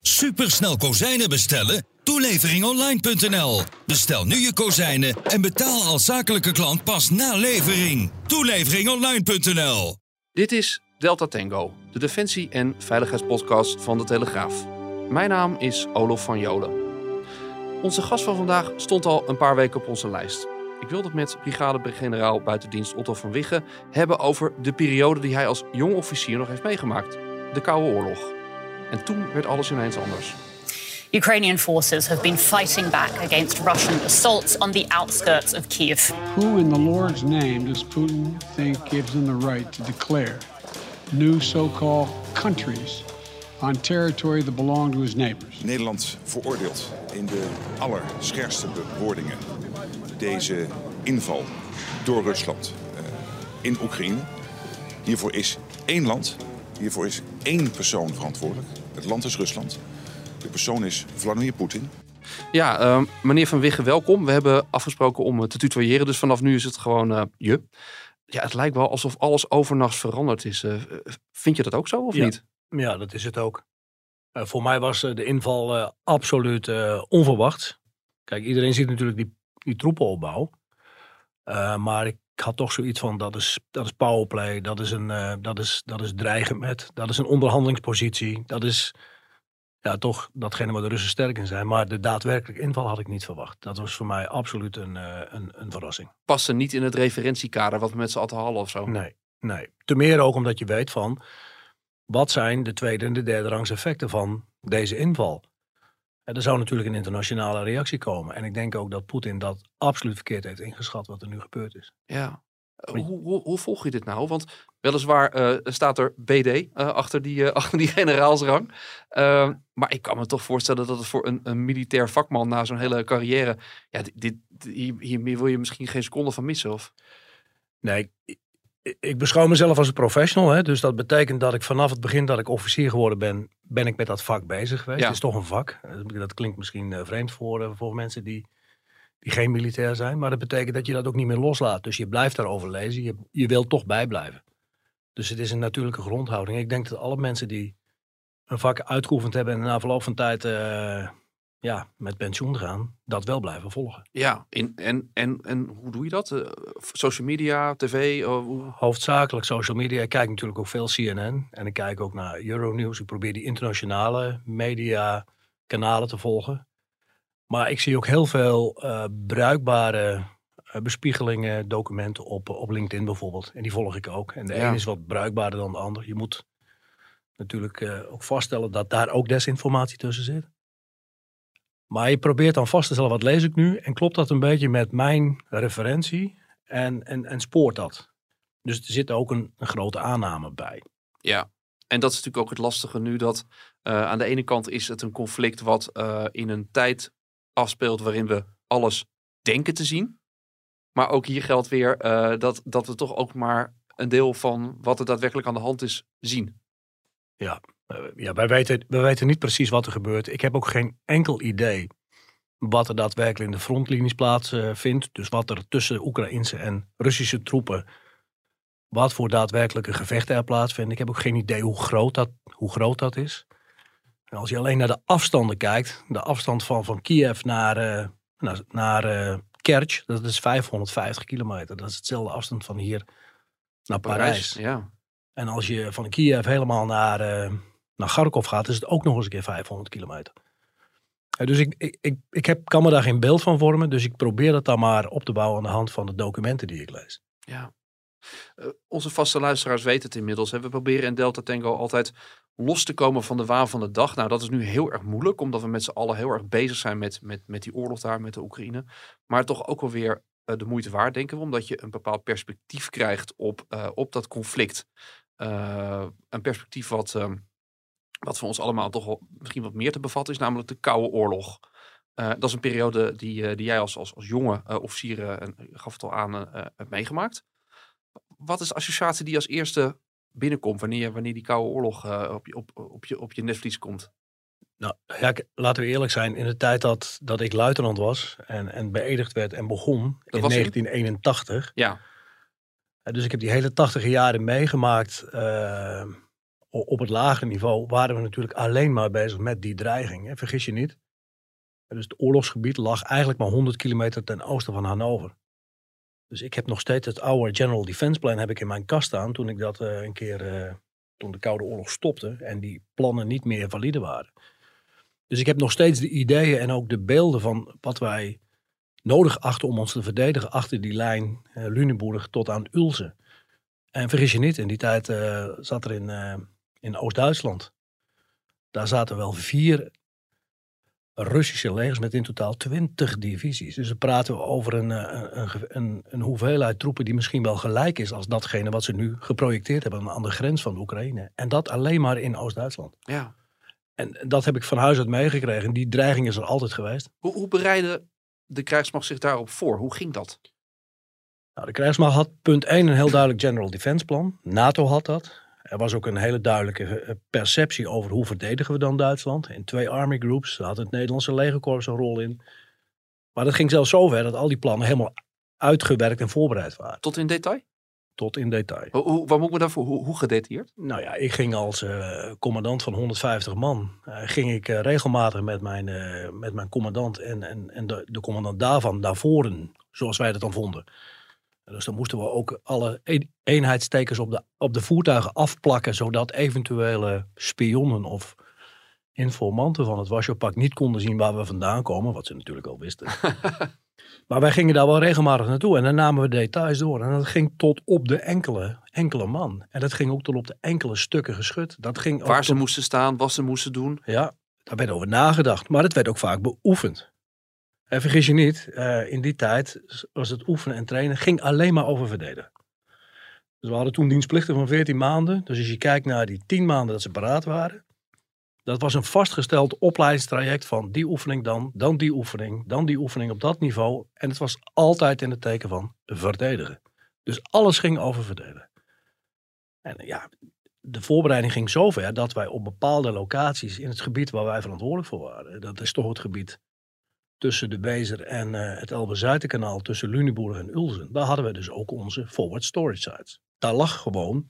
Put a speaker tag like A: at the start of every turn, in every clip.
A: Supersnel kozijnen bestellen? Toeleveringonline.nl. Bestel nu je kozijnen en betaal als zakelijke klant pas na levering. Toeleveringonline.nl.
B: Dit is Delta Tango, de defensie- en veiligheidspodcast van de Telegraaf. Mijn naam is Olof van Jolen. Onze gast van vandaag stond al een paar weken op onze lijst. Ik wilde het met brigade-generaal buitendienst Otto van Wiggen hebben over de periode die hij als jong officier nog heeft meegemaakt. De Koude Oorlog. En toen werd alles ineens anders.
C: Ukrainian forces have been fighting back against Russian assaults on the outskirts of Kiev.
D: Who in the Lord's name does Putin think gives him the right to declare new so called countries on territory that belong to his neighbors?
E: Nederland veroordeelt in de allerscherpste bewoordingen deze inval door Rusland uh, in Oekraïne. Hiervoor is één land, hiervoor is één persoon verantwoordelijk. Het land is Rusland. De persoon is Vladimir Poetin.
B: Ja, uh, meneer Van Wiggen, welkom. We hebben afgesproken om te tutoyeren, dus vanaf nu is het gewoon uh, je. Ja, het lijkt wel alsof alles overnachts veranderd is. Uh, vind je dat ook zo of
F: ja.
B: niet?
F: Ja, dat is het ook. Uh, voor mij was de inval absoluut onverwacht. Kijk, iedereen ziet natuurlijk die, die troepenopbouw. maar ik had toch zoiets van, dat is, dat is powerplay, dat is, een, dat, is, dat is dreigen met, dat is een onderhandelingspositie, dat is ja, toch datgene waar de Russen sterk in zijn. Maar de daadwerkelijke inval had ik niet verwacht. Dat was voor mij absoluut een, uh, een, een verrassing.
B: Passen niet in het referentiekader wat we met z'n allen hadden of zo?
F: Nee, nee. Te meer ook omdat je weet van... wat zijn de tweede en de derde rangs effecten van deze inval? Er zou natuurlijk een internationale reactie komen. En ik denk ook dat Poetin dat absoluut verkeerd heeft ingeschat wat er nu gebeurd is.
B: Ja. Hoe, hoe, hoe, volg je dit nou? Want weliswaar uh, staat er BD uh, achter, die, uh, achter die generaalsrang. Ehm, maar ik kan me toch voorstellen dat het voor een, een militair vakman na zo'n hele carrière. Ja, dit, dit, hier, hier wil je misschien geen seconde van missen. Of?
F: Nee, ik, beschouw mezelf als een professional. Hè? Dus dat betekent dat ik vanaf het begin dat ik officier geworden ben, ben ik met dat vak bezig geweest.
B: Ja.
F: Het is toch een vak. Dat klinkt misschien vreemd voor, voor mensen die die geen militair zijn. Maar dat betekent dat je dat ook niet meer loslaat. Dus je blijft daarover lezen. Je, je wilt toch bijblijven. Dus het is een natuurlijke grondhouding. Ik denk dat alle mensen die een vak uitgeoefend hebben en na verloop van tijd uh, ja, met pensioen gaan, dat wel blijven volgen.
B: Ja, in, en, en, en hoe doe je dat? Uh, social media, tv? Uh, hoe...
F: Hoofdzakelijk social media. Ik kijk natuurlijk ook veel CNN en ik kijk ook naar Euronews. Ik probeer die internationale media kanalen te volgen. Maar ik zie ook heel veel uh, bruikbare bespiegelingen, documenten op, op LinkedIn bijvoorbeeld. En die volg ik ook. En de ja. een is wat bruikbaarder dan de ander. Je moet natuurlijk ook vaststellen dat daar ook desinformatie tussen zit. Maar je probeert dan vast te stellen, wat lees ik nu? En klopt dat een beetje met mijn referentie? En, en, en spoort dat? Dus er zit ook een, een grote aanname bij.
B: Ja, en dat is natuurlijk ook het lastige nu dat aan de ene kant is het een conflict wat in een tijd afspeelt waarin we alles denken te zien. Maar ook hier geldt weer uh, dat, dat we toch ook maar een deel van wat er daadwerkelijk aan de hand is zien.
F: Ja, ja wij, weten, wij weten niet precies wat er gebeurt. Ik heb ook geen enkel idee wat er daadwerkelijk in de frontlinies plaatsvindt. Dus wat er tussen Oekraïnse en Russische troepen, wat voor daadwerkelijke gevechten er plaatsvinden. Ik heb ook geen idee hoe groot dat, hoe groot dat is. En als je alleen naar de afstanden kijkt, de afstand van, van Kiev naar, uh, naar, naar uh, Kerch, dat is 550 kilometer. Dat is hetzelfde afstand van hier naar Parijs. Parijs
B: ja.
F: En als je van Kiev helemaal naar, uh, naar Kharkov gaat, is het ook nog eens een keer 500 kilometer. dus ik, ik, ik, ik heb, kan me daar geen beeld van vormen, dus ik probeer dat dan maar op te bouwen aan de hand van de documenten die ik lees.
B: Ja. Uh, onze vaste luisteraars weten het inmiddels. Hè? We proberen in Delta Tango altijd los te komen van de waan van de dag. Nou, dat is nu heel erg moeilijk, omdat we met z'n allen heel erg bezig zijn met, met, met die oorlog daar, met de Oekraïne. Maar toch ook wel weer uh, de moeite waard, denken we, omdat je een bepaald perspectief krijgt op, uh, op dat conflict. Een perspectief wat, wat voor ons allemaal toch wel misschien wat meer te bevatten is, namelijk de Koude Oorlog. Eh, dat is een periode die, eh, die jij als, als, als jonge eh, officier, en je gaf het al aan, hebt meegemaakt. Wat is de associatie die als eerste binnenkomt wanneer, wanneer die Koude Oorlog op, je, op, op, je, op je netvlies komt?
F: Nou, ja, laten we eerlijk zijn. In de tijd dat, dat ik luitenant was en, en beëdigd werd en begon in
B: was in?
F: 1981.
B: Ja,
F: Dus ik heb die hele tachtige jaren meegemaakt. Op het lagere niveau waren we natuurlijk alleen maar bezig met die dreiging. Hè? Vergis je niet. Dus het oorlogsgebied lag eigenlijk maar 100 kilometer ten oosten van Hannover. Dus ik heb nog steeds het oude General Defense Plan heb ik in mijn kast staan toen ik dat eh, een keer, eh, toen de Koude Oorlog stopte en die plannen niet meer valide waren. Dus ik heb nog steeds de ideeën en ook de beelden van wat wij nodig achten om ons te verdedigen achter die lijn eh Lüneburg tot aan Ulse. En vergis je niet, in die tijd zat er in, in Oost-Duitsland, daar zaten wel vier Russische legers met in totaal twintig divisies. Dus dan praten we over een, eh, een, een, een, een hoeveelheid troepen die misschien wel gelijk is als datgene wat ze nu geprojecteerd hebben aan de grens van de Oekraïne. En dat alleen maar in Oost-Duitsland.
B: ja.
F: En dat heb ik van huis uit meegekregen. Die dreiging is er altijd geweest.
B: Hoe, hoe bereidde de krijgsmacht zich daarop voor? Hoe ging dat?
F: Nou, de krijgsmacht had punt 1 een heel duidelijk General Defense Plan. NATO had dat. Er was ook een hele duidelijke eh, perceptie over hoe verdedigen we dan Duitsland. In twee army groups Daar had het Nederlandse legerkorps een rol in. Maar dat ging zelfs zover dat al die plannen helemaal uitgewerkt en voorbereid waren.
B: Tot in detail?
F: Tot in detail.
B: Hoe, hoe, wat moet ik me daarvoor? Hoe, hoe gedetailleerd?
F: Nou ja, ik ging als eh, commandant van 150 man, eh, ging ik eh, regelmatig met mijn, eh, met mijn commandant en, en, en de, de commandant daarvan naar voren, zoals wij dat dan vonden. Dus dan moesten we ook alle een- eenheidstekens op de, op de voertuigen afplakken, zodat eventuele spionnen of informanten van het Warschau-pact niet konden zien waar we vandaan komen, wat ze natuurlijk al wisten. maar wij gingen daar wel regelmatig naartoe en dan namen we details door. En dat ging tot op de enkele, enkele man. En dat ging ook tot op de enkele stukken geschut. Dat ging
B: Waar ze
F: tot-
B: moesten staan, wat ze moesten doen.
F: ja, daar werd over nagedacht. Maar het werd ook vaak beoefend. En vergis je niet, eh, in die tijd was het oefenen en trainen ging alleen maar over verdedigen. Dus we hadden toen dienstplichten van 14 maanden. Dus als je kijkt naar die 10 maanden dat ze paraat waren. Dat was een vastgesteld opleidingstraject van die oefening dan, dan die oefening, dan die oefening op dat niveau. En het was altijd in het teken van verdedigen. Dus alles ging over verdedigen. En ja, de voorbereiding ging zover dat wij op bepaalde locaties in het gebied waar wij verantwoordelijk voor waren, dat is toch het gebied tussen de Bezer en eh, het Elbe-Zuiderkanaal, tussen Lüneburg en Ulzen, daar hadden we dus ook onze forward storage sites. Daar lag gewoon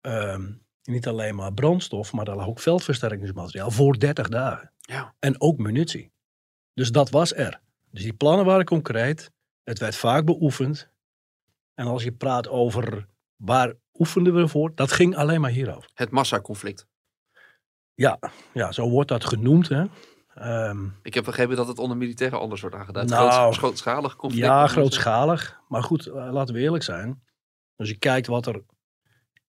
F: ehm, niet alleen maar brandstof, maar daar lag ook veldversterkingsmateriaal voor 30 dagen.
B: Ja.
F: En ook munitie. Dus dat was er. Dus die plannen waren concreet. Het werd vaak beoefend. En als je praat over waar oefenden we voor, dat ging alleen maar hierover.
B: Het massaconflict.
F: Ja, ja zo wordt dat genoemd. Hè. Ehm,
B: Ik heb begrepen dat het onder militairen anders wordt aangeduid.
F: Nou,
B: Groot- grootschalig conflict.
F: ja, grootschalig. Maar goed, eh, laten we eerlijk zijn. Als je kijkt wat er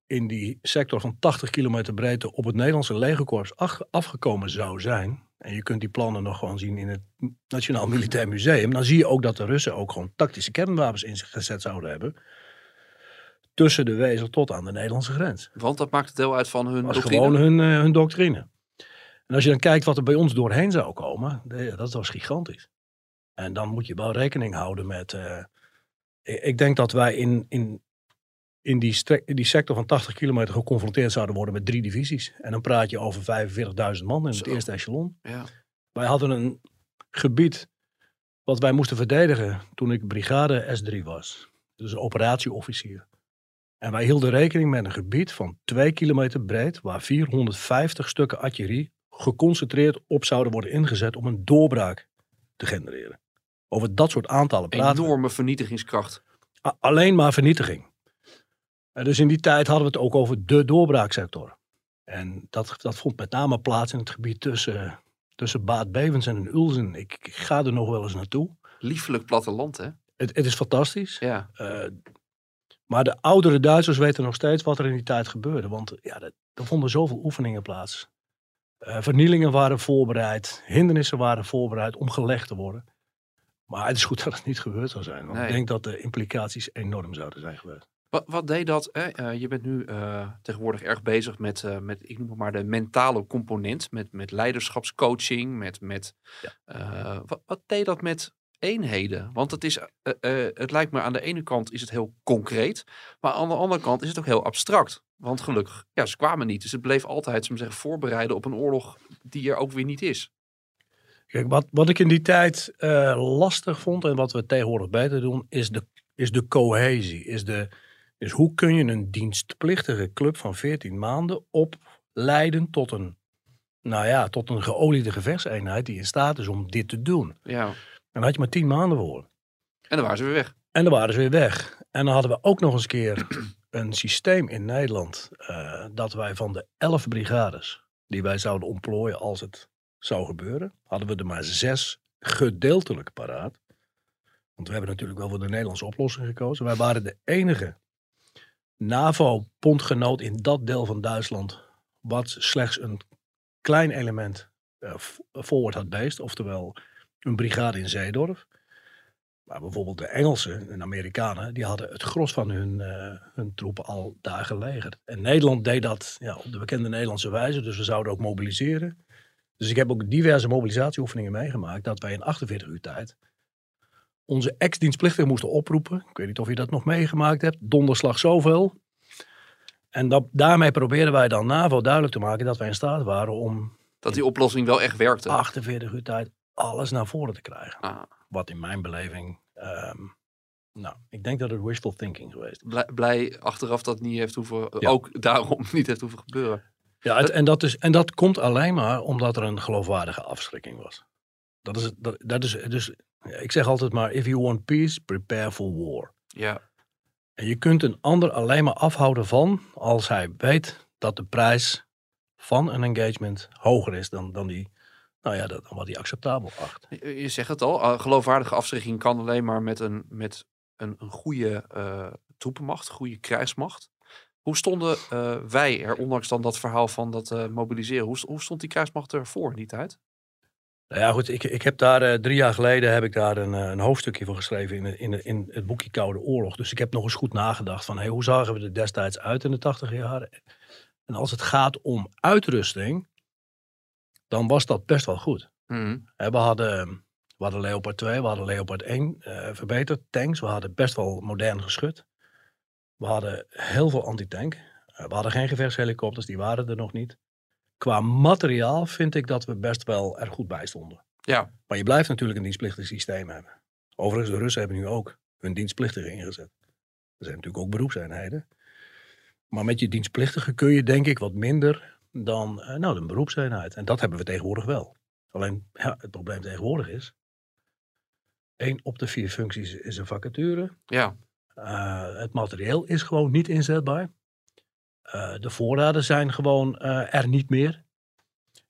F: in die sector van 80 kilometer breedte op het Nederlandse legerkorps afgekomen zou zijn. En je kunt die plannen nog gewoon zien in het Nationaal Militair Museum. Dan zie je ook dat de Russen ook gewoon tactische kernwapens ingezet zouden hebben. Tussen de Wezel tot aan de Nederlandse grens.
B: Want dat maakt deel uit van hun doctrine.
F: gewoon hun, eh, hun doctrine. En als je dan kijkt wat er bij ons doorheen zou komen, dat was gigantisch. En dan moet je wel rekening houden met. eh, ik, denk dat wij in, in, in, die in die sector van 80 kilometer geconfronteerd zouden worden met drie divisies. En dan praat je over 45.000 man in het eerste echelon.
B: Ja.
F: Wij hadden een gebied wat wij moesten verdedigen toen ik brigade S3 was. Dus een operatieofficier. En wij hielden rekening met een gebied van 2 kilometer breed, waar 450 stukken artillerie geconcentreerd op zouden worden ingezet om een doorbraak te genereren. Over dat soort aantallen praten.
B: Enorme vernietigingskracht.
F: A- alleen maar vernietiging. En dus in die tijd hadden we het ook over de doorbraaksector. En dat, dat vond met name plaats in het gebied tussen, tussen Bevens en Ulzen. Ik, ik ga er nog wel eens naartoe.
B: Liefelijk platteland, hè?
F: Het, het is fantastisch.
B: Ja.
F: Eh, maar de oudere Duitsers weten nog steeds wat er in die tijd gebeurde. Want ja, er, er vonden zoveel oefeningen plaats. Eh, vernielingen waren voorbereid. Hindernissen waren voorbereid om gelegd te worden. Maar het is goed dat het niet gebeurd zou zijn. Want
B: Nee.
F: ik denk dat de implicaties enorm zouden zijn geweest.
B: Wat, wat deed dat? Eh, je bent nu eh, tegenwoordig erg bezig met, met, ik noem het maar, de mentale component. Met, met leiderschapscoaching. Met, met, wat, wat deed dat met eenheden? Want het, is, het lijkt me aan de ene kant is het heel concreet. Maar aan de andere kant is het ook heel abstract. Want gelukkig, ja, ze kwamen niet. Dus het bleef altijd, we zeggen, voorbereiden op een oorlog die er ook weer niet is.
F: Kijk, wat, wat ik in die tijd eh, lastig vond en wat we tegenwoordig beter doen, is de, is de cohesie. Is de, is hoe kun je een dienstplichtige club van 14 maanden opleiden tot een, nou ja, tot een geoliede gevechtseenheid die in staat is om dit te doen.
B: Ja.
F: En daar had je maar 10 maanden voor.
B: En dan waren ze weer weg.
F: En dan waren ze weer weg. En dan hadden we ook nog eens een keer een systeem in Nederland. eh, dat wij van de 11 brigades die wij zouden ontplooien als het zou gebeuren, hadden we er maar zes gedeeltelijk paraat. Want we hebben natuurlijk wel voor de Nederlandse oplossing gekozen. Wij waren de enige NAVO-bondgenoot in dat deel van Duitsland. wat slechts een klein element v- forward had based. Oftewel een brigade in Zeedorf. Maar bijvoorbeeld de Engelsen en Amerikanen, die hadden het gros van hun, eh, hun troepen al daar gelegerd. En Nederland deed dat ja, op de bekende Nederlandse wijze, dus we zouden ook mobiliseren. Dus ik heb ook diverse mobilisatieoefeningen meegemaakt, dat wij in 48 uur tijd onze ex-dienstplichtigen moesten oproepen. Ik weet niet of je dat nog meegemaakt hebt. Donderslag zoveel. En dat, daarmee probeerden wij dan NAVO duidelijk te maken dat wij in staat waren om
B: Dat die oplossing wel echt werkte.
F: 48 uur tijd alles naar voren te krijgen.
B: Ah,
F: Wat in mijn beleving, ehm, nou, ik denk dat het wishful thinking geweest is.
B: blij, blij achteraf dat niet heeft hoeven,
F: Ja.
B: ook daarom niet heeft hoeven gebeuren.
F: Ja, het- en, dat is, en dat komt alleen maar omdat er een geloofwaardige afschrikking was. Dat is, het- dat, dat is dus, ik zeg altijd maar, if you want peace, prepare for war.
B: Ja,
F: En je kunt een ander alleen maar afhouden van als hij weet dat de prijs van een engagement hoger is dan, dan, die, nou ja, dan wat hij acceptabel acht.
B: je, je zegt het al, eh, geloofwaardige afschrikking kan alleen maar met een, met een, een goede eh, troepenmacht, goede krijgsmacht. Hoe stonden eh, wij er, ondanks dan dat verhaal van dat mobiliseren, hoe, st- hoe stond die krijgsmacht ervoor in die tijd?
F: Nou ja, goed, ik, ik heb daar drie jaar geleden heb ik daar een, een hoofdstukje voor geschreven in, het- in, in het boekje Koude Oorlog. Dus ik heb nog eens goed nagedacht van hey, hoe zagen we er destijds uit in de tachtig jaren? En als het gaat om uitrusting, dan was dat best wel goed.
B: Mhm.
F: We hadden, we hadden Leopard 2, we hadden Leopard 1 eh, verbeterd, tanks. We hadden best wel modern geschut. We hadden heel veel antitank. Eh, we hadden geen gevechtshelikopters, die waren er nog niet. Qua materiaal vind ik dat we best wel er goed bij stonden.
B: Ja,
F: Maar je blijft natuurlijk een dienstplichtig systeem hebben. Overigens, de Russen hebben nu ook hun dienstplichtigen ingezet. Er zijn natuurlijk ook beroepseenheden. Maar met je dienstplichtige kun je denk ik wat minder dan eh, nou, een beroepseenheid. En dat hebben we tegenwoordig wel. Alleen ja, het probleem tegenwoordig is... één op de vier functies is een vacature.
B: ja,
F: Eh, het materieel is gewoon niet inzetbaar. Eh, de voorraden zijn gewoon er niet meer.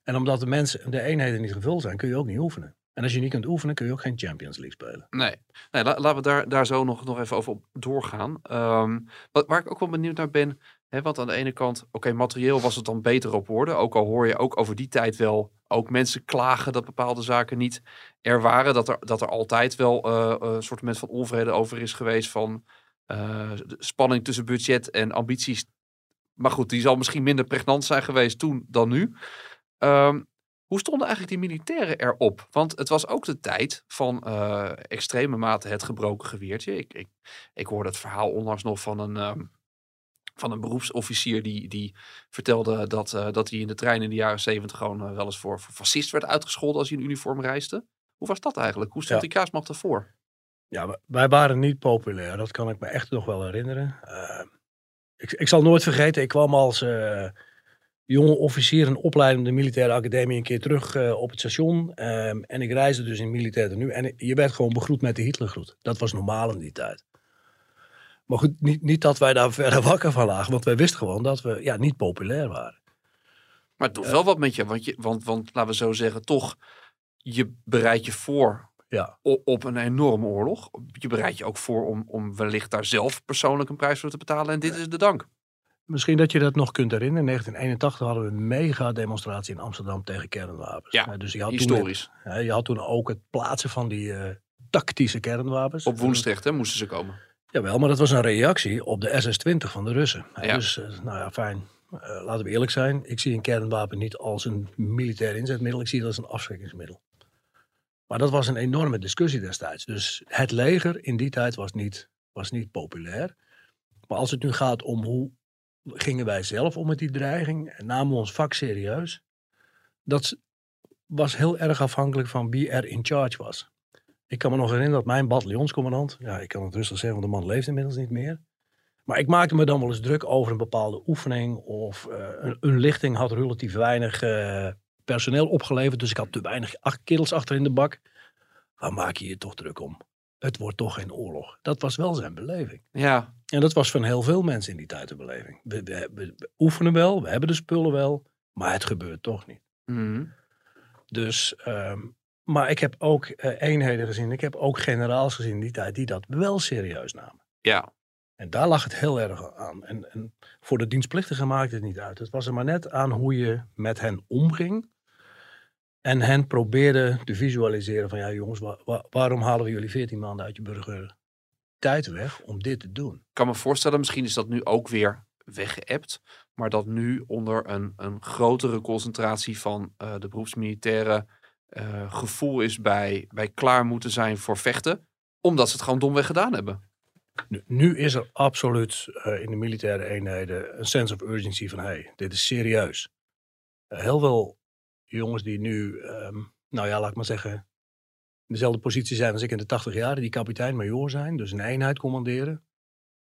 F: En omdat de mensen, de eenheden niet gevuld zijn, kun je ook niet oefenen. En als je niet kunt oefenen, kun je ook geen Champions League spelen.
B: nee. nee la- laten we daar, daar zo nog, nog even over op doorgaan. Ehm, wat, waar ik ook wel benieuwd naar ben, want aan de ene kant, oké, materieel was het dan beter op orde. Ook al hoor je ook over die tijd wel ook mensen klagen dat bepaalde zaken niet er waren. Dat er, dat er altijd wel eh, een soort moment van onvrede over is geweest van eh, spanning tussen budget en ambities. Maar goed, die zal misschien minder pregnant zijn geweest toen dan nu. Ehm, hoe stonden eigenlijk die militairen erop? Want het was ook de tijd van eh, extreme mate het gebroken geweertje. Ik, ik, ik hoorde het verhaal onlangs nog van een, ehm, van een beroepsofficier die, die vertelde dat, eh, dat hij in de trein in de jaren zeventig gewoon eh, wel eens voor, voor fascist werd uitgescholden als hij in uniform reisde. Hoe was dat eigenlijk? Hoe stond
F: Ja.
B: die kaarsmacht ervoor?
F: Ja, wij waren niet populair. Dat kan ik me echt nog wel herinneren. Eh, ik, ik zal nooit vergeten, ik kwam als jonge officier in opleiding op de militaire academie een keer terug op het station. Ehm, en ik reisde dus in militair tenue. En je werd gewoon begroet met de Hitlergroet. Dat was normaal in die tijd. Maar goed, niet, niet dat wij daar verder wakker van lagen. Want wij wisten gewoon dat we ja, niet populair waren.
B: Maar het doet wel wat met je, want, je want, want laten we zo zeggen, toch, je bereidt je voor
F: Ja.
B: op een enorme oorlog. Je bereidt je ook voor om, om wellicht daar zelf persoonlijk een prijs voor te betalen. En dit is de dank.
F: Misschien dat je dat nog kunt herinneren. In 1981 hadden we een mega demonstratie in Amsterdam tegen kernwapens.
B: Ja,
F: Eh, dus je had toen-
B: Historisch.
F: Ja, je had toen ook het plaatsen van die eh, tactische kernwapens.
B: Op Woensdrecht hè, moesten ze komen.
F: Jawel, maar dat was een reactie op de SS-20 van de Russen.
B: Ja.
F: Dus, nou ja, fijn. Eh, laten we eerlijk zijn. Ik zie een kernwapen niet als een militair inzetmiddel. Ik zie het als een afschrikkingsmiddel. Maar dat was een enorme discussie destijds. Dus het leger in die tijd was niet, was niet populair. Maar als het nu gaat om hoe gingen wij zelf om met die dreiging en namen we ons vak serieus. Dat was heel erg afhankelijk van wie er in charge was. Ik kan me nog herinneren dat mijn bataljonscommandant, ja, ik kan het rustig zeggen, want de man leeft inmiddels niet meer. Maar ik maakte me dan wel eens druk over een bepaalde oefening of eh, een, een lichting had relatief weinig eh, personeel opgeleverd, dus ik had te weinig acht kerels achter in de bak. Waar maak je je toch druk om? Het wordt toch geen oorlog. Dat was wel zijn beleving.
B: Ja,
F: En dat was van heel veel mensen in die tijd de beleving. We, we, we- we oefenen wel, we hebben de spullen wel, maar het gebeurt toch niet.
B: Mhm.
F: Dus, ehm, maar ik heb ook eh, eenheden gezien, ik heb ook generaals gezien in die tijd die dat wel serieus namen.
B: ja.
F: En daar lag het heel erg aan. En, en voor de dienstplichtigen maakte het niet uit. Het was er maar net aan hoe je met hen omging. En hen probeerde te visualiseren van ja jongens, wa- wa- waarom halen we jullie 14 maanden uit je burger tijd weg om dit te doen?
B: Ik kan me voorstellen, misschien is dat nu ook weer weggeëpt. Maar dat nu onder een, een grotere concentratie van eh, de beroepsmilitairen eh, gevoel is bij, bij klaar moeten zijn voor vechten. Omdat ze het gewoon domweg gedaan hebben.
F: Nu, is er absoluut eh, in de militaire eenheden een sense of urgency van hey, dit is serieus. Eh, heel veel jongens die nu, ehm, nou ja, laat ik maar zeggen, in dezelfde positie zijn als ik in de 80 jaar, die kapitein-majoor zijn, dus een eenheid commanderen,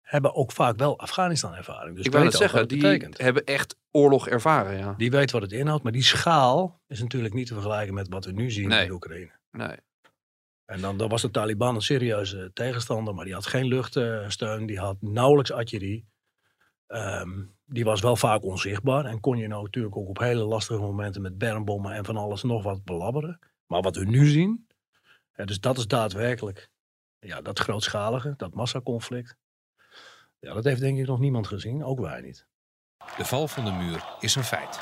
F: hebben ook vaak wel Afghanistan-ervaring. Dus
B: ik wil het
F: weten
B: zeggen, die
F: betekent.
B: hebben echt oorlog ervaren. Ja.
F: Die weet wat het inhoudt, maar die schaal is natuurlijk niet te vergelijken met wat we nu zien
B: Nee.
F: in Oekraïne.
B: Nee.
F: En dan, dan was de Taliban een serieuze tegenstander, maar die had geen luchtsteun, die had nauwelijks artillerie. Ehm, die was wel vaak onzichtbaar en kon je nou natuurlijk ook op hele lastige momenten met bermbommen en van alles nog wat belabberen. Maar wat we nu zien, dus dat is daadwerkelijk ja, dat grootschalige, dat massaconflict. Ja, dat heeft denk ik nog niemand gezien, ook wij niet.
G: De val van de muur is een feit.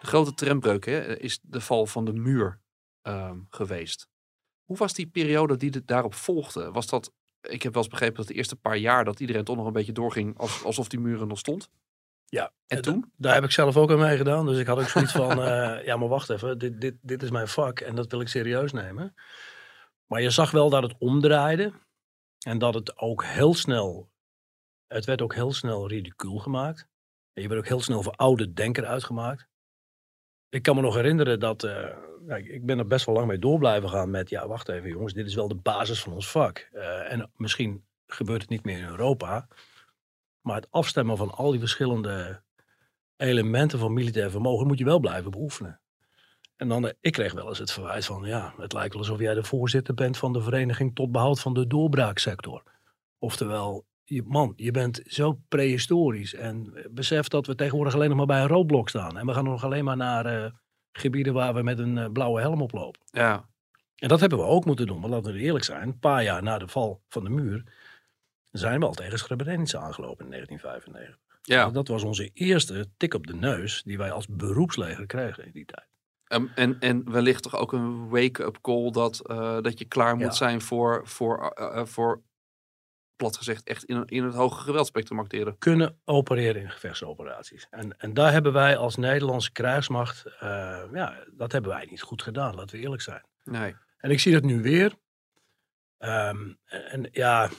B: De grote trendbreuk hè, is de val van de muur ehm, geweest. Hoe was die periode die daarop volgde? Was dat, ik heb wel eens begrepen dat de eerste paar jaar dat iedereen toch nog een beetje doorging als, alsof die muur er nog stond.
F: Ja,
B: En
F: eh,
B: toen?
F: Daar heb ik zelf ook aan meegedaan. Dus ik had ook zoiets van, eh, ja maar wacht even, dit, dit, dit is mijn vak en dat wil ik serieus nemen. Maar je zag wel dat het omdraaide. En dat het ook heel snel, het werd ook heel snel ridicuul gemaakt. En je werd ook heel snel voor oude denker uitgemaakt. Ik kan me nog herinneren dat, eh, ja, ik ben er best wel lang mee door blijven gaan met, ja wacht even jongens, dit is wel de basis van ons vak. Eh, en misschien gebeurt het niet meer in Europa. Maar het afstemmen van al die verschillende elementen van militair vermogen moet je wel blijven beoefenen. En dan, eh, ik kreeg wel eens het verwijt van, ja, het lijkt wel alsof jij de voorzitter bent van de vereniging tot behoud van de doorbraaksector. Oftewel, je, man, je bent zo prehistorisch en eh, besef dat we tegenwoordig alleen nog maar bij een roodblok staan. En we gaan nog alleen maar naar eh, gebieden waar we met een blauwe helm op lopen.
B: Ja,
F: En dat hebben we ook moeten doen, want laten we eerlijk zijn, een paar jaar na de val van de muur zijn we al tegen Srebrenica aangelopen in 1995.
B: ja.
F: Dat was onze eerste tik op de neus die wij als beroepsleger kregen in die tijd.
B: Ehm, en, en wellicht toch ook een wake-up call dat, eh, dat je klaar moet
F: Ja.
B: zijn voor, voor, eh, eh, voor, plat gezegd, echt in, in het hoge geweldspectrum acteren.
F: Kunnen opereren in gevechtsoperaties. En, en daar hebben wij als Nederlandse krijgsmacht, ja, dat hebben wij niet goed gedaan, laten we eerlijk zijn.
B: Nee.
F: En ik zie dat nu weer. Ehm, en ja,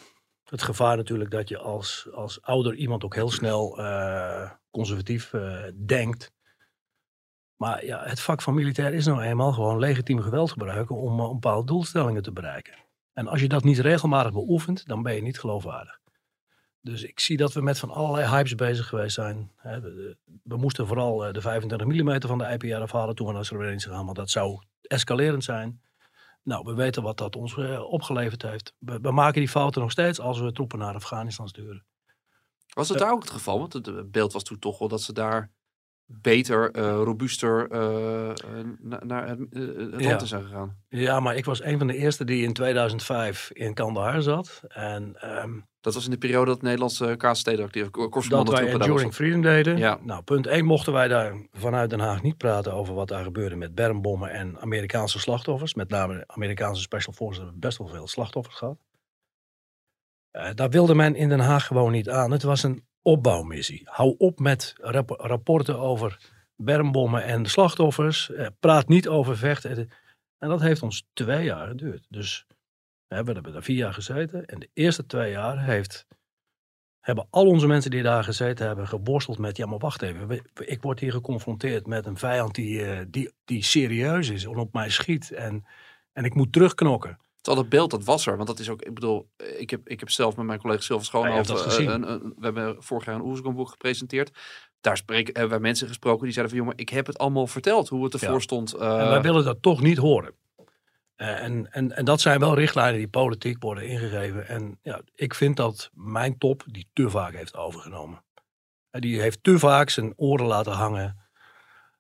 F: het gevaar natuurlijk dat je als, als ouder iemand ook heel snel conservatief denkt. Maar ja, het vak van militair is nou eenmaal gewoon legitiem geweld gebruiken om, eh, om bepaalde doelstellingen te bereiken. En als je dat niet regelmatig beoefent, dan ben je niet geloofwaardig. Dus ik zie dat we met van allerlei hypes bezig geweest zijn. De- we moesten vooral eh, de 25 mm van de IPR afhalen toen we naar Srebrenica gaan, want dat zou escalerend zijn. Nou, we weten wat dat ons eh, opgeleverd heeft. We, we maken die fouten nog steeds als we troepen naar Afghanistan sturen.
B: Was het daar ook het geval? Want het eh, beeld was toen toch wel dat ze daar beter, eh, robuuster eh, eh, na- naar het, land
F: Ja.
B: in zijn gegaan.
F: Ja, maar ik was een van de eerste die in 2005 in Kandahar zat. En ehm,
B: Dat was in de periode dat de Nederlandse kaassteden actief
F: Dat wij. Enduring Freedom deden.
B: Ja.
F: Nou, punt 1 mochten wij daar vanuit Den Haag niet praten over wat daar gebeurde met bermbommen en Amerikaanse slachtoffers. Met name de Amerikaanse Special Forces hebben best wel veel slachtoffers gehad. Eh, daar wilde men in Den Haag gewoon niet aan. Het was een opbouwmissie. Hou op met rap- rapporten over bermbommen en slachtoffers. Eh, praat niet over vechten. En dat heeft ons twee jaar geduurd. Dus we hebben daar vier jaar gezeten. En de eerste twee jaar heeft hebben al onze mensen die daar gezeten hebben geworsteld met, ja maar wacht even, ik word hier geconfronteerd met een vijand die, eh, die, die serieus is en op mij schiet en, en ik moet terugknokken.
B: Terwijl het beeld dat was er, want dat is ook, ik bedoel, ik heb, ik heb zelf met mijn collega Silver Schoonhoven,
F: dat
B: eh,
F: gezien.
B: een, een- we hebben vorig jaar een Oerskamboek gepresenteerd. Daar spreken, hebben wij mensen gesproken die zeiden van, jongen, ik heb het allemaal verteld, hoe het ervoor
F: Ja.
B: stond.
F: en
B: eh,
F: wij willen dat toch niet horen. Eh, en, en, en dat zijn wel richtlijnen die politiek worden ingegeven. En ja, ik vind dat mijn top die te vaak heeft overgenomen. En die heeft te vaak zijn oren laten hangen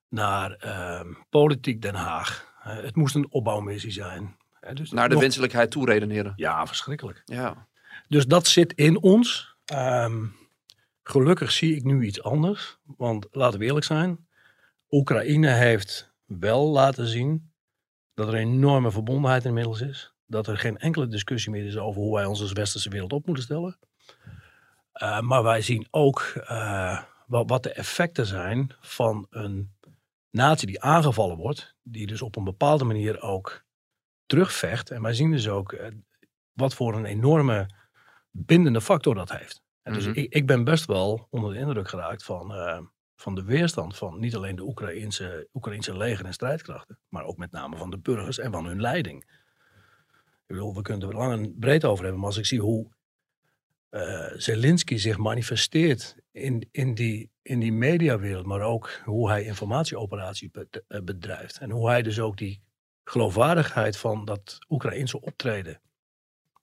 F: naar ehm, politiek Den Haag. Eh, het moest een opbouwmissie zijn. Dus
B: naar de
F: nog-
B: wenselijkheid toe redeneren.
F: Ja, verschrikkelijk.
B: Ja.
F: Dus dat zit in ons. Ehm, gelukkig zie ik nu iets anders. Want laten we eerlijk zijn. Oekraïne heeft wel laten zien dat er een enorme verbondenheid inmiddels is. Dat er geen enkele discussie meer is over hoe wij ons als westerse wereld op moeten stellen. Eh, maar wij zien ook eh, wat, wat de effecten zijn van een natie die aangevallen wordt. Die dus op een bepaalde manier ook terugvecht. En wij zien dus ook eh, wat voor een enorme bindende factor dat heeft. En dus
B: Mhm.
F: ik, ik ben best wel onder de indruk geraakt van, eh, van de weerstand van niet alleen de Oekraïnse, Oekraïnse leger en strijdkrachten, maar ook met name van de burgers en van hun leiding. Ik bedoel, we kunnen er lang en breed over hebben, maar als ik zie hoe eh Zelensky zich manifesteert in, in, die, in die mediawereld, maar ook hoe hij informatieoperaties eh, bedrijft en hoe hij dus ook die geloofwaardigheid van dat Oekraïnse optreden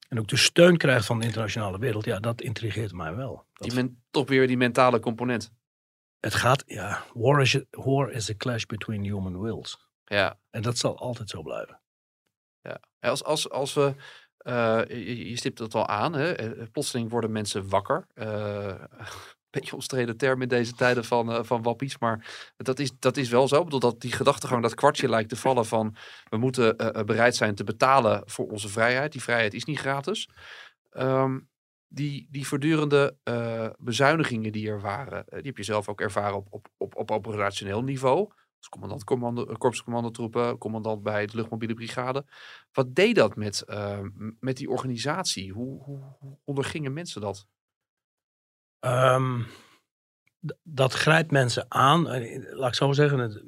F: en ook de steun krijgt van de internationale wereld, ja, dat intrigeert mij wel. Dat-
B: Die men, toch weer die mentale component.
F: het gaat, ja, war is, a, war is a clash between human wills.
B: Ja.
F: En dat zal altijd zo blijven.
B: Ja, als, als, als we, eh, je, je stipt het al aan, hè? eh, plotseling worden mensen wakker. Eh, Een beetje omstreden term in deze tijden van, eh, van wappies, maar dat is, dat is wel zo. Ik bedoel, dat die gedachtegang, dat kwartje lijkt te vallen van we moeten eh, eh, bereid zijn te betalen voor onze vrijheid. Die vrijheid is niet gratis. Ehm, die, die voortdurende bezuinigingen die er waren, die heb je zelf ook ervaren op, op, op, op operationeel niveau. Als commandant commando, korpscommandotroepen, commandant bij de luchtmobiele brigade. Wat deed dat met, met die organisatie? Hoe, hoe ondergingen mensen dat?
F: Ehm, dat grijpt mensen aan. Eh, Laat ik zo zeggen, het-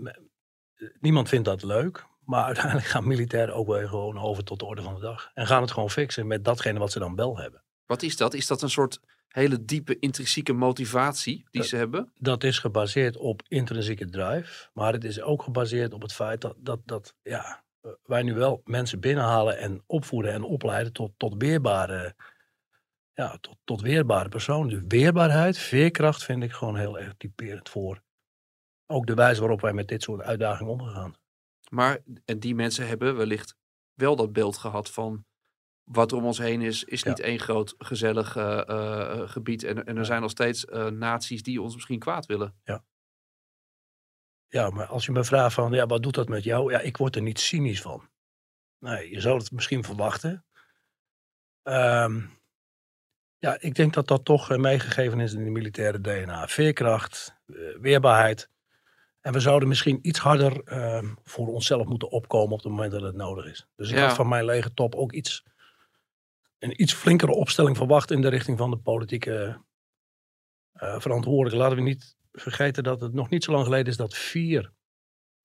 F: niemand vindt dat leuk. Maar uiteindelijk gaan militairen ook weer gewoon over tot de orde van de dag. En gaan het gewoon fixen met datgene wat ze dan wel hebben.
B: Wat is dat? Is dat een soort hele diepe intrinsieke motivatie die ze hebben?
F: Dat is gebaseerd op intrinsieke drive. Maar het is ook gebaseerd op het feit dat, dat, dat ja, eh, wij nu wel mensen binnenhalen en opvoeden en opleiden tot, tot weerbare. Ja, tot, tot weerbare personen. Dus weerbaarheid, veerkracht vind ik gewoon heel erg typerend voor. Ook de wijze waarop wij met dit soort uitdagingen omgaan.
B: Maar en die mensen hebben wellicht wel dat beeld gehad van wat er om ons heen is, is
F: Ja.
B: niet één groot gezellig eh, eh, gebied. En, en er
F: Ja.
B: zijn nog steeds eh, naties die ons misschien kwaad willen.
F: Ja, maar als je me vraagt van, ja, wat doet dat met jou? Ja, ik word er niet cynisch van. Nee, je zou het misschien verwachten. Ehm, ja, ik denk dat dat toch eh, meegegeven is in de militaire DNA. Veerkracht, eh, weerbaarheid. En we zouden misschien iets harder ehm, voor onszelf moeten opkomen op het moment dat het nodig is. Dus ik
B: Ja.
F: had van mijn legertop ook iets, een iets flinkere opstelling verwacht in de richting van de politieke eh verantwoordelijke. Laten we niet vergeten dat het nog niet zo lang geleden is dat vier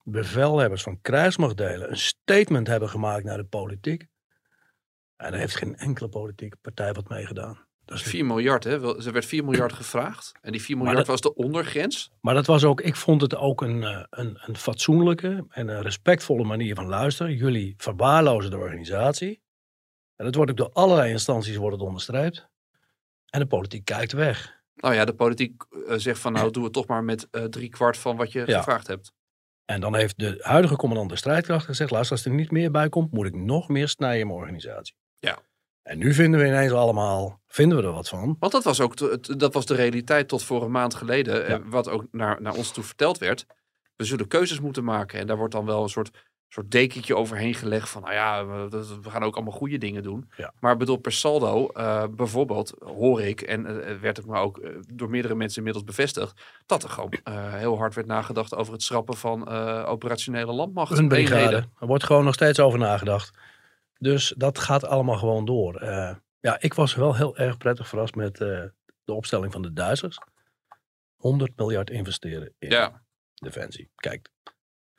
F: bevelhebbers van krijgsmachtdelen een statement hebben gemaakt naar de politiek. En daar heeft geen enkele politieke partij wat mee gedaan. Dat is
B: 4 miljard, hè? Er werd 4 miljard gevraagd. En die 4
F: Maar
B: miljard
F: dat-
B: was de ondergrens.
F: Maar dat was ook, ik vond het ook een, eh, een, een fatsoenlijke en een respectvolle manier van luisteren. Jullie verwaarlozen de organisatie. En dat wordt ook door allerlei instanties wordt het onderstreept. En de politiek kijkt weg.
B: Nou ja, de politiek eh, zegt van nou, doe het toch maar met eh drie kwart van wat je
F: Ja.
B: gevraagd hebt.
F: En dan heeft de huidige commandant de strijdkracht gezegd, luister, als er niet meer bij komt, moet ik nog meer snijden in mijn organisatie.
B: Ja.
F: En nu vinden we ineens allemaal, vinden we er wat van.
B: Want dat was ook de, dat was de realiteit tot voor een maand geleden. eh, Wat ook naar, naar ons toe verteld werd. We zullen keuzes moeten maken. En daar wordt dan wel een soort, soort dekentje overheen gelegd. Van nou ja, we, gaan ook allemaal goede dingen doen.
F: Ja.
B: Maar bedoel, per saldo, eh, bijvoorbeeld, hoor ik. En eh, werd het me ook door meerdere mensen inmiddels bevestigd. Dat er gewoon heel hard werd nagedacht over het schrappen van operationele landmacht.
F: Een brigade. Er wordt gewoon nog steeds over nagedacht. Dus dat gaat allemaal gewoon door. Eh, ja, ik was wel heel erg prettig verrast met eh, de opstelling van de Duitsers. 100 miljard investeren in
B: Ja,
F: defensie. Kijk,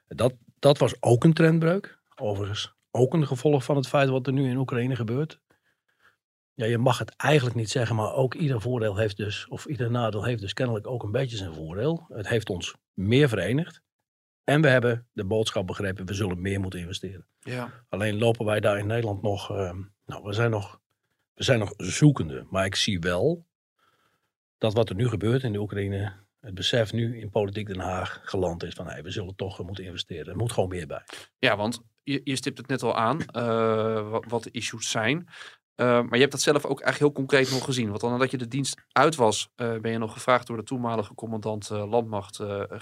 F: dat, dat was ook een trendbreuk. Overigens ook een gevolg van het feit wat er nu in Oekraïne gebeurt. Ja, je mag het eigenlijk niet zeggen, maar ook ieder voordeel heeft dus, of ieder nadeel heeft dus kennelijk ook een beetje zijn voordeel. Het heeft ons meer verenigd. En we hebben de boodschap begrepen, we zullen meer moeten investeren.
B: ja.
F: Alleen lopen wij daar in Nederland nog, ehm, nou, we zijn nog, we zijn nog zoekende. Maar ik zie wel dat wat er nu gebeurt in de Oekraïne, het besef nu in politiek Den Haag geland is van, hey, we zullen toch moeten investeren. Er moet gewoon meer bij.
B: Ja, want je, je stipt het net al aan, eh, wat, wat de issues zijn. Eh, maar je hebt dat zelf ook echt heel concreet nog gezien. Want dan nadat je de dienst uit was, eh, ben je nog gevraagd door de toenmalige commandant landmacht,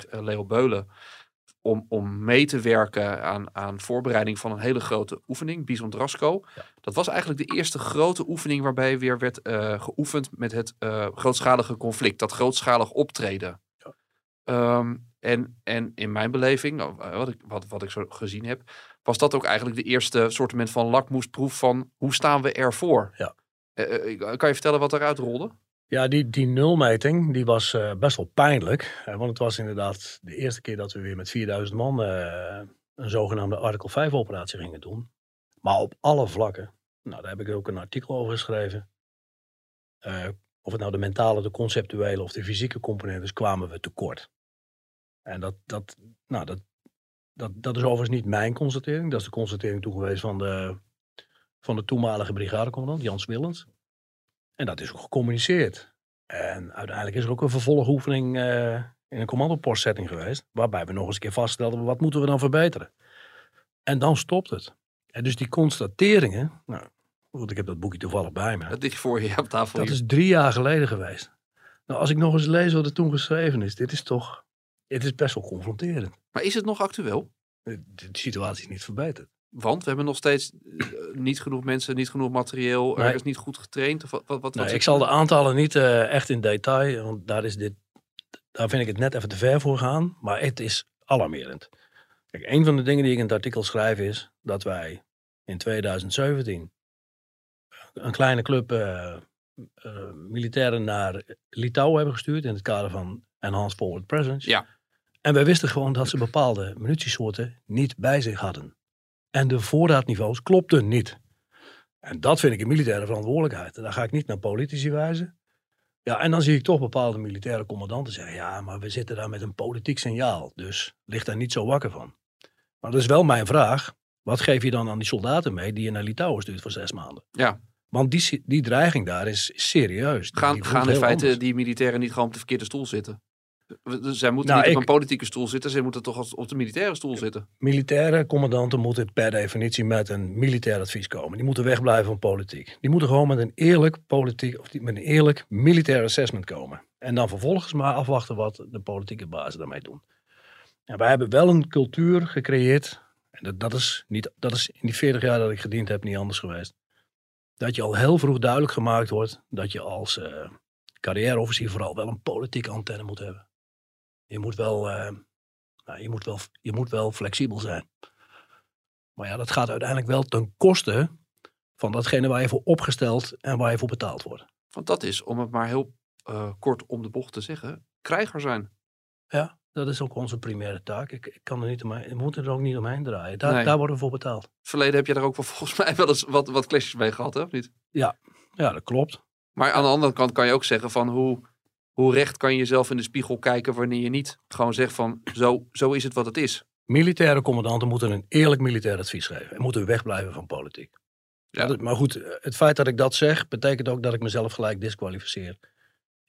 B: Leo Beulen, om, om mee te werken aan, aan voorbereiding van een hele grote oefening, Bison Drasco. Dat was eigenlijk de eerste grote oefening waarbij weer werd eh, geoefend met het eh, grootschalige conflict, dat grootschalig optreden. Ehm, en, en in mijn beleving, of, eh, wat ik, wat, wat ik zo gezien heb, was dat ook eigenlijk de eerste soortement van lakmoesproef van hoe staan we ervoor?
F: Ja.
B: Kan je vertellen wat eruit rolde?
F: Ja, die, die nulmeting die was eh, best wel pijnlijk. Eh, want het was inderdaad de eerste keer dat we weer met 4000 man eh, een zogenaamde Artikel 5 operatie gingen doen. Maar op alle vlakken. Nou, daar heb ik ook een artikel over geschreven. Of het nou de mentale, de conceptuele of de fysieke component is, kwamen we tekort. En dat, dat, nou, dat, dat, dat is overigens niet mijn constatering. Dat is de constatering toen geweest van de, van de toenmalige brigadecommandant, Jans Willens. En dat is ook gecommuniceerd. En uiteindelijk is er ook een vervolgoefening eh, in een commandopostsetting geweest. Waarbij we nog eens een keer vaststelden, wat moeten we dan verbeteren? En dan stopt het. En dus die constateringen, nou, goed, ik heb dat boekje toevallig bij me.
B: Dat ligt voor je op tafel.
F: Dat is drie jaar geleden geweest. Nou, als ik nog eens lees wat er toen geschreven is, dit is toch, het is best wel confronterend.
B: Maar is het nog actueel?
F: De, de situatie is niet verbeterd.
B: Want we hebben nog steeds eh, niet genoeg mensen, niet genoeg materieel,
F: Nee.
B: er is niet goed getraind. Of wat, wat, wat,
F: Nee, ik zal de aantallen niet eh, echt in detail, want daar, is dit, daar vind ik het net even te ver voor gaan. Maar het is alarmerend. Kijk, een van de dingen die ik in het artikel schrijf is dat wij in 2017 een kleine club eh, eh, militairen naar Litouwen hebben gestuurd in het kader van Enhanced Forward Presence.
B: Ja.
F: En wij wisten gewoon dat ze bepaalde munitiesoorten niet bij zich hadden. En de voorraadniveaus klopten niet. En dat vind ik een militaire verantwoordelijkheid. En daar ga ik niet naar politici wijzen. Ja, en dan zie ik toch bepaalde militaire commandanten zeggen: ja, maar we zitten daar met een politiek signaal. Dus ligt daar niet zo wakker van. Maar dat is wel mijn vraag. Wat geef je dan aan die soldaten mee die je naar Litouwen stuurt voor zes maanden?
B: Ja.
F: Want die, die dreiging daar is serieus.
B: Gaan, gaan in feite
F: anders.
B: die militairen niet gewoon op de verkeerde stoel zitten? Zij moeten
F: Nou,
B: niet op een politieke stoel zitten, zij moeten toch op de militaire stoel zitten.
F: Militaire commandanten moeten per definitie met een militair advies komen. Die moeten wegblijven van politiek. Die moeten gewoon met een eerlijk politiek of met een eerlijk militair assessment komen. En dan vervolgens maar afwachten wat de politieke bazen daarmee doen. En wij hebben wel een cultuur gecreëerd. En dat, dat, is niet, dat is in die 40 jaar dat ik gediend heb niet anders geweest. Dat je al heel vroeg duidelijk gemaakt wordt dat je als eh carrièreofficier vooral wel een politieke antenne moet hebben. Je moet wel eh, nou, je, moet wel, je moet wel flexibel zijn. Maar ja, dat gaat uiteindelijk wel ten koste van datgene waar je voor opgesteld en waar je voor betaald wordt.
B: Want dat is, om het maar heel eh, kort om de bocht te zeggen, krijger zijn.
F: Ja, dat is ook onze primaire taak. Ik, ik kan er niet omheen, we moeten er ook niet omheen draaien. Daar,
B: Nee.
F: daar worden we voor betaald.
B: Verleden heb je daar ook wel volgens mij wel eens wat, wat clashes mee gehad, hè? of niet?
F: Ja, dat klopt.
B: Maar aan de andere kant kan je ook zeggen van hoe, hoe recht kan je jezelf in de spiegel kijken wanneer je niet gewoon zegt van zo, zo is het wat het is.
F: Militaire commandanten moeten een eerlijk militair advies geven. En moeten wegblijven van politiek.
B: Ja.
F: Dat- maar goed, het feit dat ik dat zeg, betekent ook dat ik mezelf gelijk disqualificeer.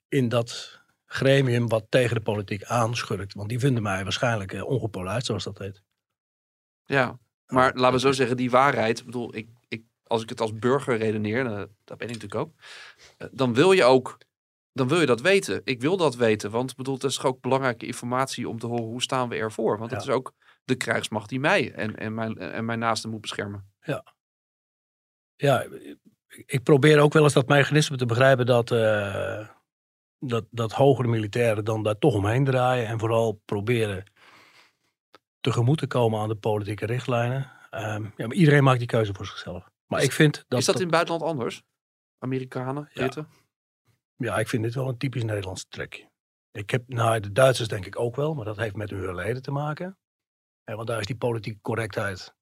F: In dat gremium wat tegen de politiek aanschurkt. Want die vinden mij waarschijnlijk eh, ongepolijst, zoals dat heet.
B: Ja, maar laten we zo zeggen, die waarheid, ik bedoel, ik, ik als ik het als burger redeneer, eh, dat ben ik natuurlijk ook, eh, dan wil je ook, dan wil je dat weten. Ik wil dat weten, want bedoel, dat is ook belangrijke informatie om te horen hoe staan we ervoor. Want dat
F: Ja.
B: is ook de krijgsmacht die mij en, en, mijn, en mijn naasten moet beschermen.
F: Ja, ik probeer ook wel eens dat mechanisme te begrijpen dat, eh, dat, dat hogere militairen dan daar toch omheen draaien. En vooral proberen tegemoet te komen aan de politieke richtlijnen. Ehm, ja, maar iedereen maakt die keuze voor zichzelf. Maar
B: Is-
F: ik vind dat,
B: is dat in het buitenland anders? Amerikanen,
F: Ja.
B: Britten?
F: Ja, ik vind dit wel een typisch Nederlands trekje. Ik heb, nou, de Duitsers denk ik ook wel, maar dat heeft met hun verleden te maken. Ja, want daar is die politieke correctheid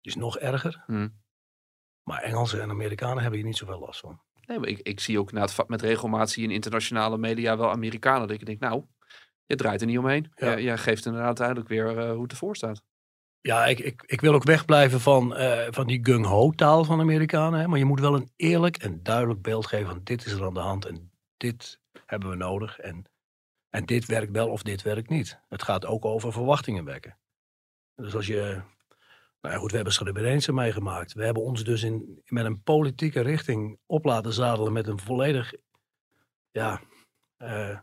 F: is nog erger.
B: Hmm.
F: Maar Engelsen en Amerikanen hebben hier niet zoveel last van.
B: Nee, maar ik, ik zie ook inderdaad va- met regelmaat in internationale media wel Amerikanen. Dat ik denk, nou, je draait er niet omheen.
F: Ja.
B: Jij, jij geeft inderdaad uiteindelijk weer eh, hoe het ervoor staat.
F: Ja, ik, ik, ik wil ook wegblijven van, eh, van die gung-ho-taal van Amerikanen. Hè? Maar je moet wel een eerlijk en duidelijk beeld geven van dit is er aan de hand en dit hebben we nodig. En, en dit werkt wel of dit werkt niet. Het gaat ook over verwachtingen wekken. Dus als je... Nou ja, goed, we hebben Srebrenica meegemaakt. We hebben ons dus in, met een politieke richting op laten zadelen met een volledig... Ja, eh,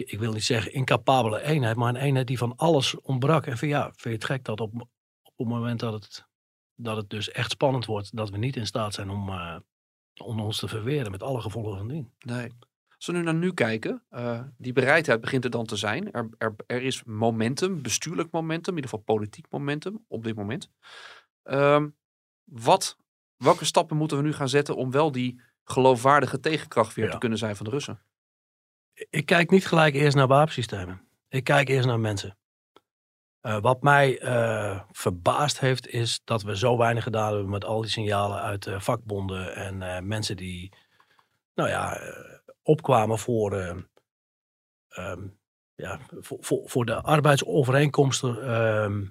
F: ik, ik wil niet zeggen incapabele eenheid, maar een eenheid die van alles ontbrak. En van ja, vind je het gek dat op, op het moment dat het, dat het dus echt spannend wordt, dat we niet in staat zijn om, eh, om ons te verweren met alle gevolgen van dien.
B: Nee. Als we nu naar nu kijken, eh, die bereidheid begint er dan te zijn. Er, er, er is momentum, bestuurlijk momentum, in ieder geval politiek momentum op dit moment. Ehm, wat, welke stappen moeten we nu gaan zetten om wel die geloofwaardige tegenkracht weer
F: Ja.
B: te kunnen zijn van de Russen?
F: Ik kijk niet gelijk eerst naar wapensystemen. Ik kijk eerst naar mensen. Eh, wat mij eh, verbaasd heeft, is dat we zo weinig gedaan hebben met al die signalen uit eh, vakbonden en mensen die, nou ja, opkwamen voor, eh, ehm, ja, voor, voor, voor de arbeidsovereenkomsten ehm,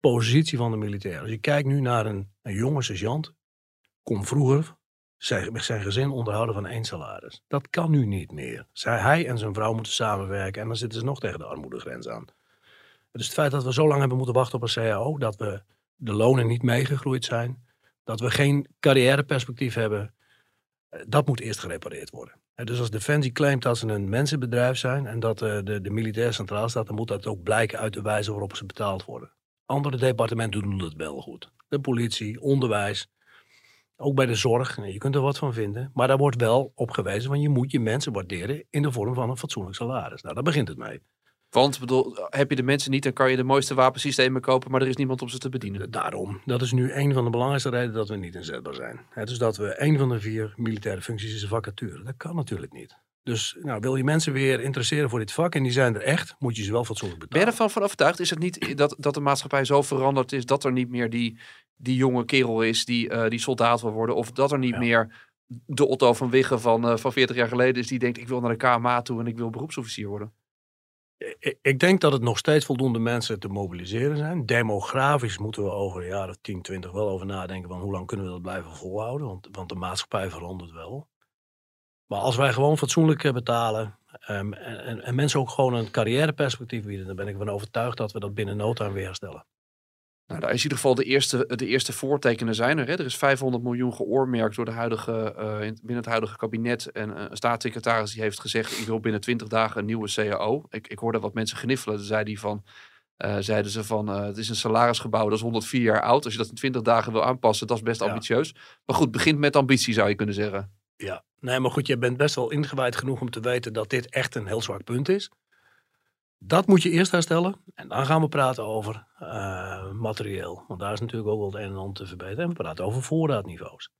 F: positie van de militair. Als je kijkt nu naar een, een jonge sergeant, kon vroeger zijn, zijn gezin onderhouden van één salaris. Dat kan nu niet meer. Zij, hij en zijn vrouw moeten samenwerken en dan zitten ze nog tegen de armoedegrens aan. Dus het feit dat we zo lang hebben moeten wachten op een CAO, dat we de lonen niet meegegroeid zijn, dat we geen carrièreperspectief hebben, eh, dat moet eerst gerepareerd worden. Dus als Defensie claimt dat ze een mensenbedrijf zijn en dat eh, de, de militair centraal staat, dan moet dat ook blijken uit de wijze waarop ze betaald worden. Andere departementen doen het wel goed. De politie, onderwijs, ook bij de zorg. Nou, Je kunt er wat van vinden. Maar daar wordt wel op gewezen van je moet je mensen waarderen in de vorm van een fatsoenlijk salaris. Nou, daar begint het mee.
B: Want bedoel, heb je de mensen niet, dan kan je de mooiste wapensystemen kopen, maar er is niemand om ze te bedienen.
F: Daarom, dat is nu een van de belangrijkste redenen dat we niet inzetbaar zijn. Het is dat we een van de vier militaire functies is een vacature. Dat kan natuurlijk niet. Dus nou, wil je mensen weer interesseren voor dit vak en die zijn er echt, moet je ze wel fatsoenlijk
B: Ben je
F: betalen.
B: ervan van overtuigd? Is het niet dat, dat de maatschappij zo veranderd is dat er niet meer die, die jonge kerel is die, eh, die soldaat wil worden? Of dat er niet
F: Ja.
B: meer de Otto van Wiggen van, eh, van 40 jaar geleden is die denkt ik wil naar de KMA toe en ik wil beroepsofficier worden?
F: Ik, ik denk dat het nog steeds voldoende mensen te mobiliseren zijn. Demografisch moeten we over een jaar of 10, 20 wel over nadenken van hoe lang kunnen we dat blijven volhouden. Want, want de maatschappij verandert wel. Maar als wij gewoon fatsoenlijk eh, betalen ehm, en, en, en mensen ook gewoon een carrièreperspectief bieden, dan ben ik ervan overtuigd dat we dat binnen no time weer herstellen.
B: Nou, daar is in ieder geval de eerste, de eerste voortekenen zijn er. Hè. Er is 500 miljoen geoormerkt door de huidige, eh, in- binnen het huidige kabinet. En eh, een staatssecretaris die heeft gezegd, ik wil binnen 20 dagen een nieuwe CAO. Ik, ik hoorde wat mensen gniffelen. Toen zei die van, zeiden ze van, het is een salarisgebouw, dat is 104 jaar oud. Als je dat in 20 dagen wil aanpassen, dat is best
F: Ja.
B: ambitieus. Maar goed, begint met ambitie zou je kunnen zeggen.
F: Ja, nee, maar goed, je bent best wel ingewijd genoeg om te weten dat dit echt een heel zwak punt is. Dat moet je eerst herstellen en dan gaan we praten over eh, materieel. Want daar is natuurlijk ook wel het een en ander te verbeteren. En we praten over voorraadniveaus.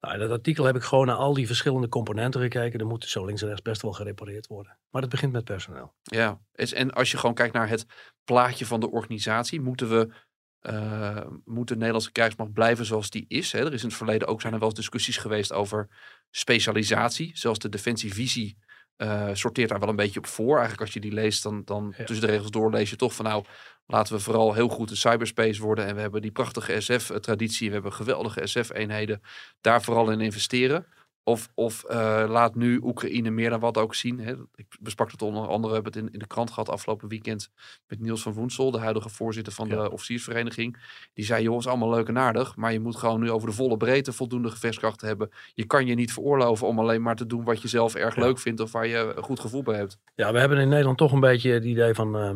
F: Nou, in dat artikel heb ik gewoon naar al die verschillende componenten gekeken. Er moeten zo links en rechts best wel gerepareerd worden. Maar het begint met personeel.
B: Ja, en als je gewoon kijkt naar het plaatje van de organisatie, moeten we, eh, moet de Nederlandse krijgsmacht blijven zoals die is? Hè? Er is in het verleden ook zijn er wel eens discussies geweest over specialisatie. Zelfs de defensievisie eh, sorteert daar wel een beetje op voor. Eigenlijk als je die leest, dan, dan
F: Ja.
B: tussen de regels door lees je toch van nou, laten we vooral heel goed in cyberspace worden. En we hebben die prachtige SF-traditie, we hebben geweldige SF-eenheden. Daar vooral in investeren. Of, of eh, laat nu Oekraïne meer dan wat ook zien. Hè? Ik besprak het onder andere, hebben het in, in de krant gehad afgelopen weekend met Niels van Woensel, de huidige voorzitter van de officiersvereniging. Die zei, jongens, allemaal leuk en aardig, maar je moet gewoon nu over de volle breedte voldoende gevechtskrachten hebben. Je kan je niet veroorloven om alleen maar te doen wat je zelf erg leuk vindt of waar je een goed gevoel bij hebt.
F: Ja, we hebben in Nederland toch een beetje het idee van, eh,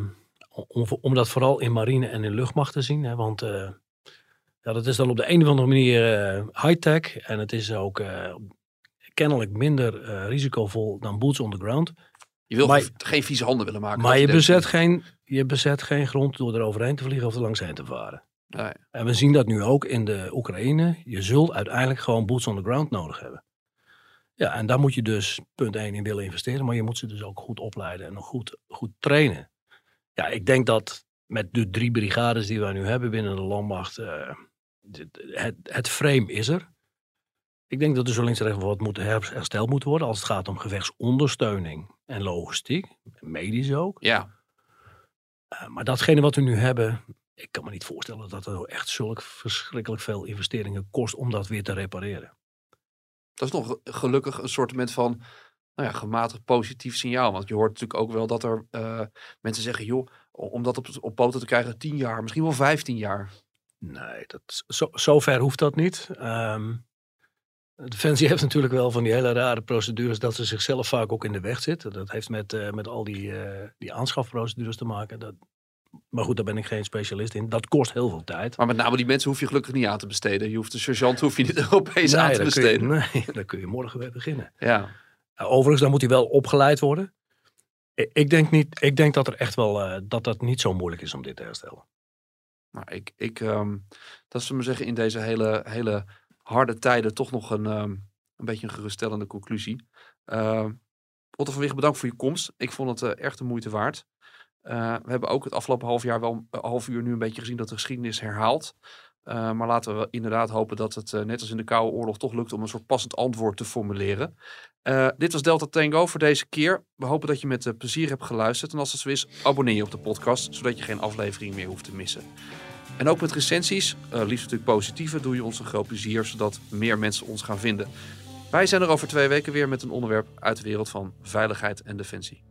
F: om, om dat vooral in marine en in luchtmacht te zien. Hè? Want eh, ja, dat is dan op de een of andere manier eh, high-tech en het is ook kennelijk minder eh, risicovol dan boots on the ground.
B: Je wil
F: Maar-
B: geen vieze handen willen maken.
F: Maar je bezet, geen, je bezet geen grond door er overheen te vliegen of er langs heen te varen.
B: Nee.
F: En we zien dat nu ook in de Oekraïne. Je zult uiteindelijk gewoon boots on the ground nodig hebben. Ja, en daar moet je dus punt 1 in willen investeren. Maar je moet ze dus ook goed opleiden en goed, goed trainen. Ja, ik denk dat met de drie brigades die wij nu hebben binnen de landmacht. eh, het, het frame is er. Ik denk dat er zo links en rechts wat moet her- hersteld moet worden. Als het gaat om gevechtsondersteuning en logistiek. Medisch ook.
B: Ja,
F: Uh, maar datgene wat we nu hebben, ik kan me niet voorstellen dat het echt zulk verschrikkelijk veel investeringen kost om dat weer te repareren.
B: dat is nog gelukkig een soort van nou ja, gematigd positief signaal. Want je hoort natuurlijk ook wel dat er eh, mensen zeggen, joh, om dat op, op poten te krijgen, 10 jaar, misschien wel 15 jaar.
F: Nee, dat, zo, zo ver hoeft dat niet. Ehm Defensie heeft natuurlijk wel van die hele rare procedures dat ze zichzelf vaak ook in de weg zitten. Dat heeft met, eh, met al die, eh, die aanschafprocedures te maken. Dat, maar goed, daar ben ik geen specialist in. Dat kost heel veel tijd.
B: Maar met name die mensen hoef je gelukkig niet aan te besteden. Je hoeft de sergeant hoef je niet Europees aan te
F: je,
B: besteden.
F: nee, daar kun je morgen weer beginnen.
B: Ja.
F: Uh, overigens, dan moet hij wel opgeleid worden. Ik denk, niet, ik denk dat er echt wel eh, dat dat niet zo moeilijk is om dit te herstellen.
B: Maar ik, ik ehm, dat is, we zeggen, in deze hele, hele harde tijden toch nog een, ehm, een beetje een geruststellende conclusie. Ehm Otto van Wiggen, bedankt voor je komst. Ik vond het eh, echt de moeite waard. Eh, we hebben ook het afgelopen half jaar wel een half uur nu een beetje gezien dat de geschiedenis herhaalt. Eh, maar laten we inderdaad hopen dat het, eh, net als in de Koude Oorlog, toch lukt om een soort passend antwoord te formuleren. Eh, dit was Delta Tango voor deze keer. We hopen dat je met eh, plezier hebt geluisterd. En als het zo is, abonneer je op de podcast, zodat je geen aflevering meer hoeft te missen. En ook met recensies, eh, liefst natuurlijk positieve, doe je ons een groot plezier, zodat meer mensen ons gaan vinden. Wij zijn er over twee weken weer met een onderwerp uit de wereld van veiligheid en defensie.